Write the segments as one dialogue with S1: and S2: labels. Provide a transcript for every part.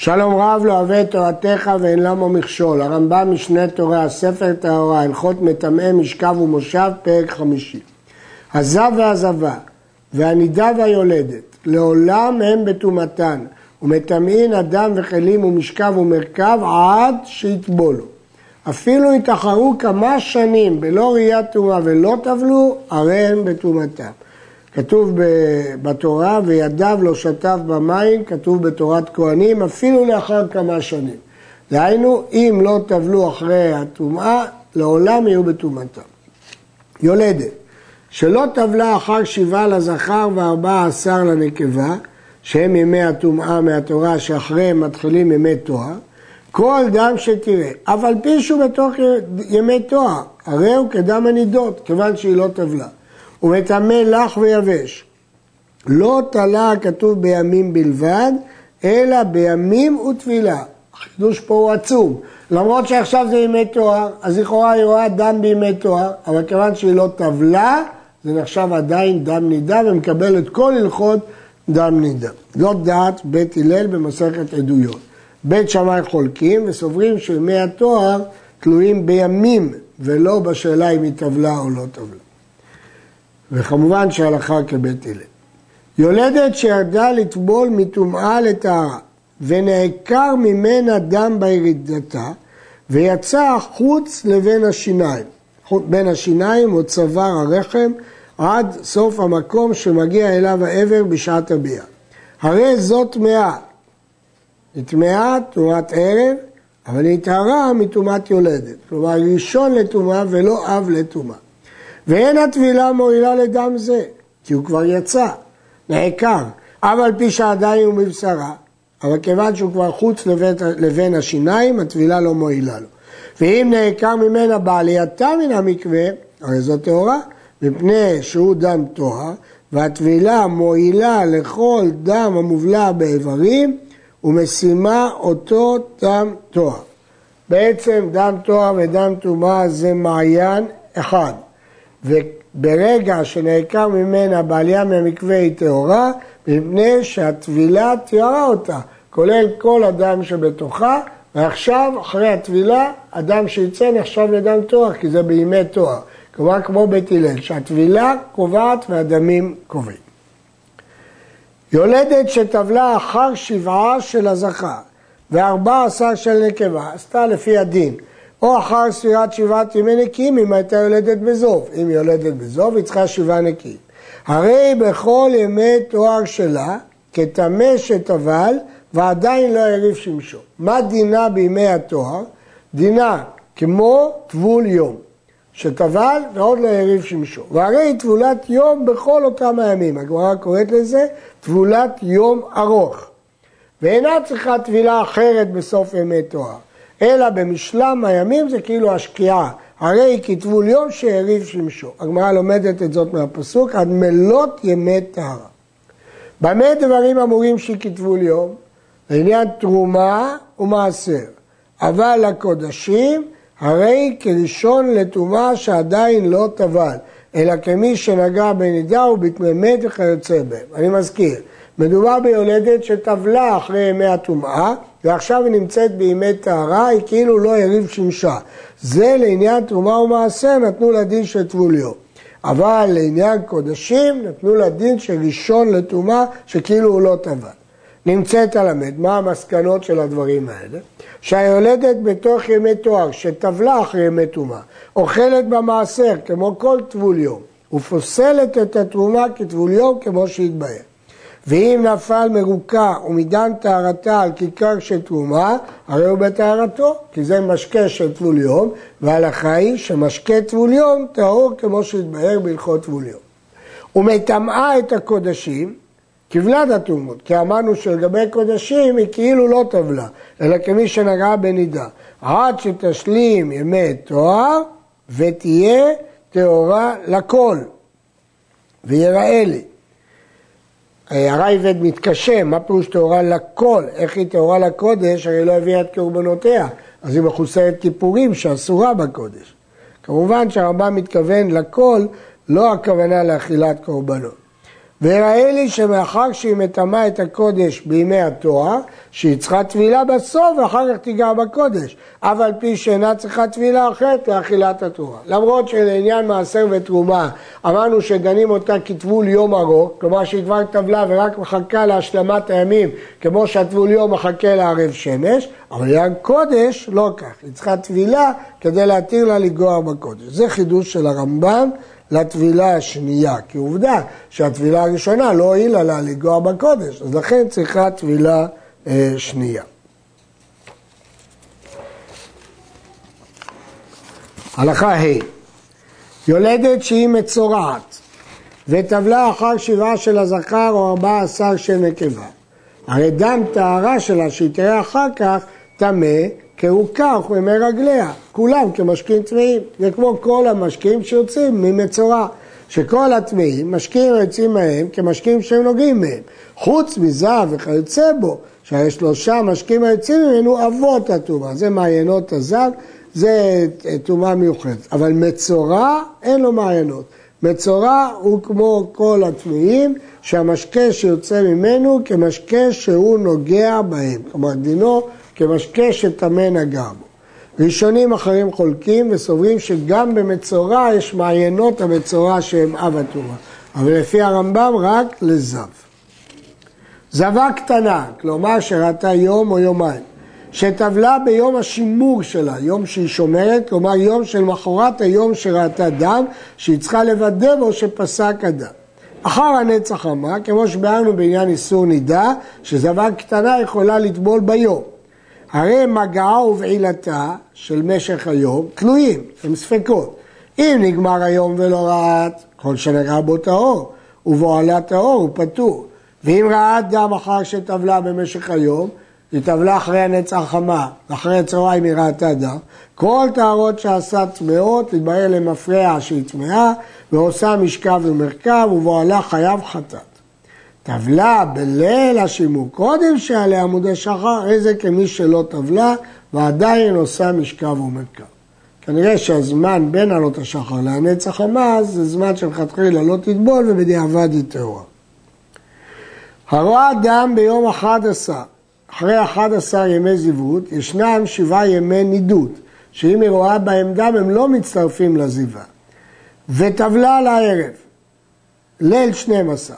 S1: שלום רב לא אוהב את תורתך ואין למה מכשול. הרמב"ם משנה תורה, ספר טהרה, הלכות מטמאי משכב ומושב, פרק חמישי. הזב והזבה והנידה והיולדת, לעולם הם בטומאתן, ומטמאין אדם וכלים ומשכב ומרכב עד שיטבולו. אפילו יתאחרו כמה שנים בלא ראיית טומאה ולא טבלו, הרי הם בטומאתם. כתוב בתורה, וידיו לא שטף במים, כתוב בתורת כהנים, אפילו לאחר כמה שנים. דהיינו, אם לא טבלו אחרי הטומאה, לעולם יהיו בטומאתם. יולדת, שלא טבלה אחר שבעה לזכר וארבעה עשר לנקבה, שהם ימי הטומאה מהתורה שאחריהם מתחילים ימי תואר, כל דם שתראה, אף על פי שהוא בתוך ימי תואר, הרי הוא כדם הנידות, כיוון שהיא לא טבלה. ומטמא לח ויבש. לא תלה הכתוב בימים בלבד, אלא בימים וטבילה. החידוש פה הוא עצום. למרות שעכשיו זה ימי תואר, אז לכאורה היא רואה דם בימי תואר, אבל כיוון שהיא לא טבלה, זה נחשב עדיין דם נידה ומקבל את כל הלכות דם נידה. זאת דעת בית הלל במסכת עדויות. בית שמאי חולקים וסוברים שימי התואר תלויים בימים ולא בשאלה אם היא טבלה או לא טבלה. וכמובן שהלכה כבית הלל. יולדת שירדה לטבול מטומאה לטהרה ונעקר ממנה דם בירידתה ויצא חוץ לבין השיניים, בין השיניים או צוואר הרחם עד סוף המקום שמגיע אליו העבר בשעת הביאה. הרי זאת טמאה. היא טמאה טומאת ערב, אבל היא טהרה מטומאת יולדת. כלומר, ראשון לטומאה ולא אב לטומאה. ואין הטבילה מועילה לדם זה, כי הוא כבר יצא, נעקר, אף על פי שעדיין הוא מבשרה, אבל כיוון שהוא כבר חוץ לבין, לבין השיניים, הטבילה לא מועילה לו. ואם נעקר ממנה בעלייתה מן המקווה, הרי זו טהורה, מפני שהוא דם טוהר, והטבילה מועילה לכל דם המובלע באיברים, ומשימה אותו דם טוהר. בעצם דם טוהר ודם טומאה זה מעיין אחד. וברגע שנעקר ממנה בעלייה מהמקווה היא טהורה, מפני שהטבילה תיארה אותה, כולל כל הדם שבתוכה, ועכשיו, אחרי הטבילה, הדם שיצא נחשב לדם טוהר, כי זה בימי טוהר. כלומר, כמו בית הלל, שהטבילה קובעת והדמים קובעים. יולדת שטבלה אחר שבעה של הזכר וארבע עשר של נקבה, עשתה לפי הדין. או אחר ספירת שבעת ימי נקיים אם הייתה יולדת בזוב. אם היא יולדת בזוב, היא צריכה שבעה נקיים. הרי בכל ימי תואר שלה, כטמא שטבל, ועדיין לא יריב שמשו. מה דינה בימי התואר? דינה כמו טבול יום, שטבל ועוד לא יריב שמשו. והרי טבולת יום בכל אותם הימים. הגמרא קוראת לזה טבולת יום ארוך. ואינה צריכה טבילה אחרת בסוף ימי תואר. אלא במשלם הימים זה כאילו השקיעה. הרי כתבו ליום שהריב שמשו. הגמרא לומדת את זאת מהפסוק, עד מלות ימי טהרה. במה דברים אמורים שכתבו ליום? לעניין תרומה ומעשר. אבל לקודשים, הרי כראשון לטומאה שעדיין לא טבל, אלא כמי שנגע בנידה ובתממת וכיוצא בהם. אני מזכיר, מדובר ביולדת שטבלה אחרי ימי הטומאה, ועכשיו היא נמצאת בימי טהרה, היא כאילו לא יריב שמשה. זה לעניין תרומה ומעשר נתנו לה דין של טבוליו. אבל לעניין קודשים נתנו לה דין של ראשון לטומאה, שכאילו הוא לא טבל. נמצאת הלמד, מה המסקנות של הדברים האלה? שהיולדת בתוך ימי תואר, שטבלה אחרי ימי טומאה, אוכלת במעשר כמו כל טבול יום, ופוסלת את התרומה כטבול יום כמו שהתבהר. ואם נפל מרוקע ומדן טהרתה על כיכר של תרומה, הרי הוא בטהרתו, כי זה משקה של טבול יום, וההלכה היא שמשקה טבול יום טהור כמו שהתבהר בהלכות טבול יום. ומטמאה את הקודשים כבלת התרומות, כי אמרנו שלגבי קודשים היא כאילו לא טבלה, אלא כמי שנגעה בנידה, עד שתשלים ימי תואר ותהיה טהורה לכל, ויראה לי. הרייבד מתקשה, מה פירוש טהורה לכל? איך היא טהורה לקודש? הרי לא הביאה את קורבנותיה, אז היא מחוסרת כיפורים שאסורה בקודש. כמובן שהרמב"ם מתכוון לכל, לא הכוונה לאכילת קורבנות. ויראה לי שמאחר שהיא מטמאה את הקודש בימי התואר, שהיא צריכה טבילה בסוף ואחר כך תיגע בקודש, אף על פי שאינה צריכה טבילה אחרת לאכילת התורה. למרות שלעניין מעשר ותרומה אמרנו שדנים אותה כטבול יום ארוך, כלומר שהיא כבר טבלה ורק מחכה להשלמת הימים, כמו שהטבול יום מחכה לערב שמש, אבל לעניין קודש לא כך, היא צריכה טבילה כדי להתיר לה לגוע בקודש. זה חידוש של הרמב"ם. לטבילה השנייה, כי עובדה שהטבילה הראשונה לא הועילה לה לגוע בקודש, אז לכן צריכה טבילה אה, שנייה. הלכה ה' יולדת שהיא מצורעת וטבלה אחר שבעה של הזכר או ארבעה עשר של נקבה. הרי דם טהרה שלה שהיא תראה אחר כך טמא כי הוא כך ממי רגליה, כולם כמשקים טמאים, זה כמו כל המשקים שיוצאים ממצורע, שכל הטמאים משקים היוצאים מהם כמשקים שהם נוגעים מהם, חוץ מזהב וכיוצא בו, שהרי שלושה משקים היוצאים ממנו אבות הטומאה, זה מעיינות הזהב, זה טומאה מיוחדת, אבל מצורע אין לו מעיינות, מצורע הוא כמו כל הטמאים, שהמשקה שיוצא ממנו כמשקה שהוא נוגע בהם, כלומר דינו כמשקה שטמא נגע בו. ראשונים אחרים חולקים וסוברים שגם במצורע יש מעיינות המצורע שהם אב הטומאה, אבל לפי הרמב"ם רק לזב. זבה קטנה, כלומר שראתה יום או יומיים, שטבלה ביום השימור שלה, יום שהיא שומרת, כלומר יום של מחרת היום שראתה דם, שהיא צריכה לוודא בו שפסק הדם. אחר הנצח אמרה, כמו שביארנו בעניין איסור נידה, שזבה קטנה יכולה לטבול ביום. הרי מגעה ובעילתה של משך היום תלויים, הם ספקות. אם נגמר היום ולא רעת, כל שנגע בו טהור, ובו עלה טהור הוא פטור. ואם רעת גם אחר שטבלה במשך היום, היא טבלה אחרי הנץ החמה, אחרי הצהריים היא ראתה דם, כל טהרות שעשה טמאות, התברר למפרע שהיא טמאה, ועושה משכב ומרכב, ובועלה חייב חטאת. טבלה בליל השימור קודם שעלי עמודי שחר, איזה כמי שלא טבלה ועדיין עושה משכב ומרכב. כנראה שהזמן בין עלות השחר להנץ החמה זה זמן שלכתחילה לא תטבול ובדיעבד היא טהורה. הרואה דם ביום 11, אחרי 11 ימי זיוות, ישנם שבעה ימי נידות, שאם היא רואה בהם דם הם לא מצטרפים לזיווה. וטבלה לערב, ליל 12,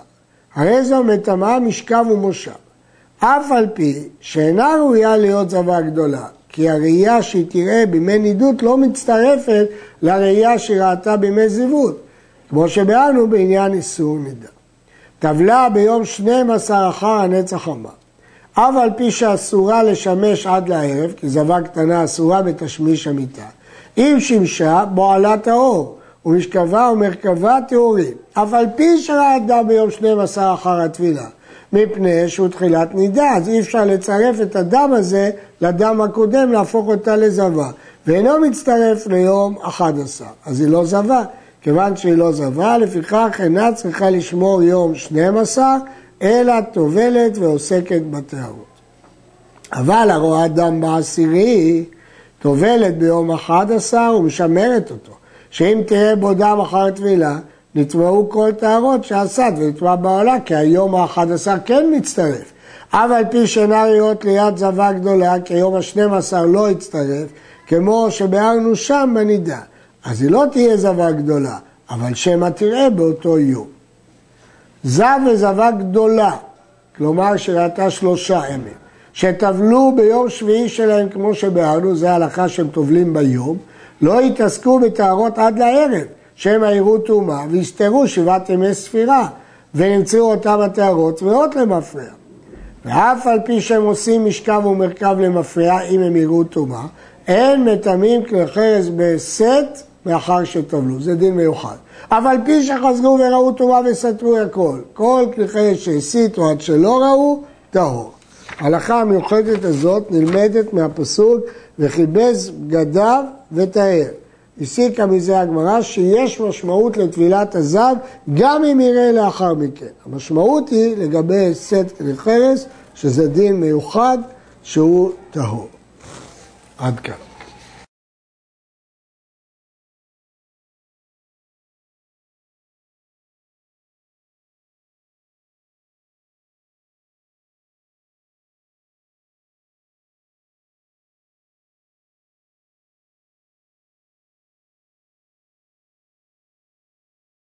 S1: הרי זו מטמאה משכב ומושב. אף על פי שאינה ראויה להיות זבה גדולה, כי הראייה שהיא תראה בימי נידות לא מצטרפת לראייה שהיא ראתה בימי זיוות, כמו שביארנו בעניין איסור נידה. טבלה ביום 12 אחר הנצח חמה. אף על פי שאסורה לשמש עד לערב, כי זבה קטנה אסורה בתשמיש המיטה, אם שימשה בועלת האור, ומשכבה ומרכבה טהורים, אף על פי אדם ביום 12 אחר הטבילה, מפני שהוא תחילת נידה, אז אי אפשר לצרף את הדם הזה לדם הקודם, להפוך אותה לזבה, ואינו מצטרף ליום 11, אז היא לא זבה. כיוון שהיא לא זבה, לפיכך אינה צריכה לשמור יום 12, אלא טובלת ועוסקת בטהרות. אבל הרואה דם בעשירי, טובלת ביום 11 ומשמרת אותו. שאם תהיה בו דם אחר טבילה, נטמעו כל טהרות שעשת ונטמע בעולה, כי היום האחד עשר כן מצטרף. אף על פי שאינה ראיות ליד זבה גדולה, כי היום השנים עשר לא יצטרף, כמו שביארנו שם בנידה. אז היא לא תהיה זבה גדולה, אבל שמא תראה באותו יום. זב וזבה גדולה, כלומר שראתה שלושה ימים, שטבלו ביום שביעי שלהם כמו שביארנו, זה ההלכה שהם טובלים ביום, לא יתעסקו בטהרות עד לערב, שהם העירו טומאה, ויסתרו שבעת ימי ספירה, ונמצאו אותם הטהרות ואות למפרע. ואף על פי שהם עושים משכב ומרכב למפרע, אם הם יראו טומאה, אין מטמאים כלי חרס בסט מאחר שטבלו, זה דין מיוחד. אף על פי שחזרו וראו טומאה וסתרו הכל, כל כלי חרס שהסיתו עד שלא ראו, טהור. ההלכה המיוחדת הזאת נלמדת מהפסוק וכיבס בגדיו וטהר. הסיקה מזה הגמרא שיש משמעות לטבילת הזב גם אם יראה לאחר מכן. המשמעות היא לגבי סט כלי חרס, שזה דין מיוחד שהוא טהור. עד כאן.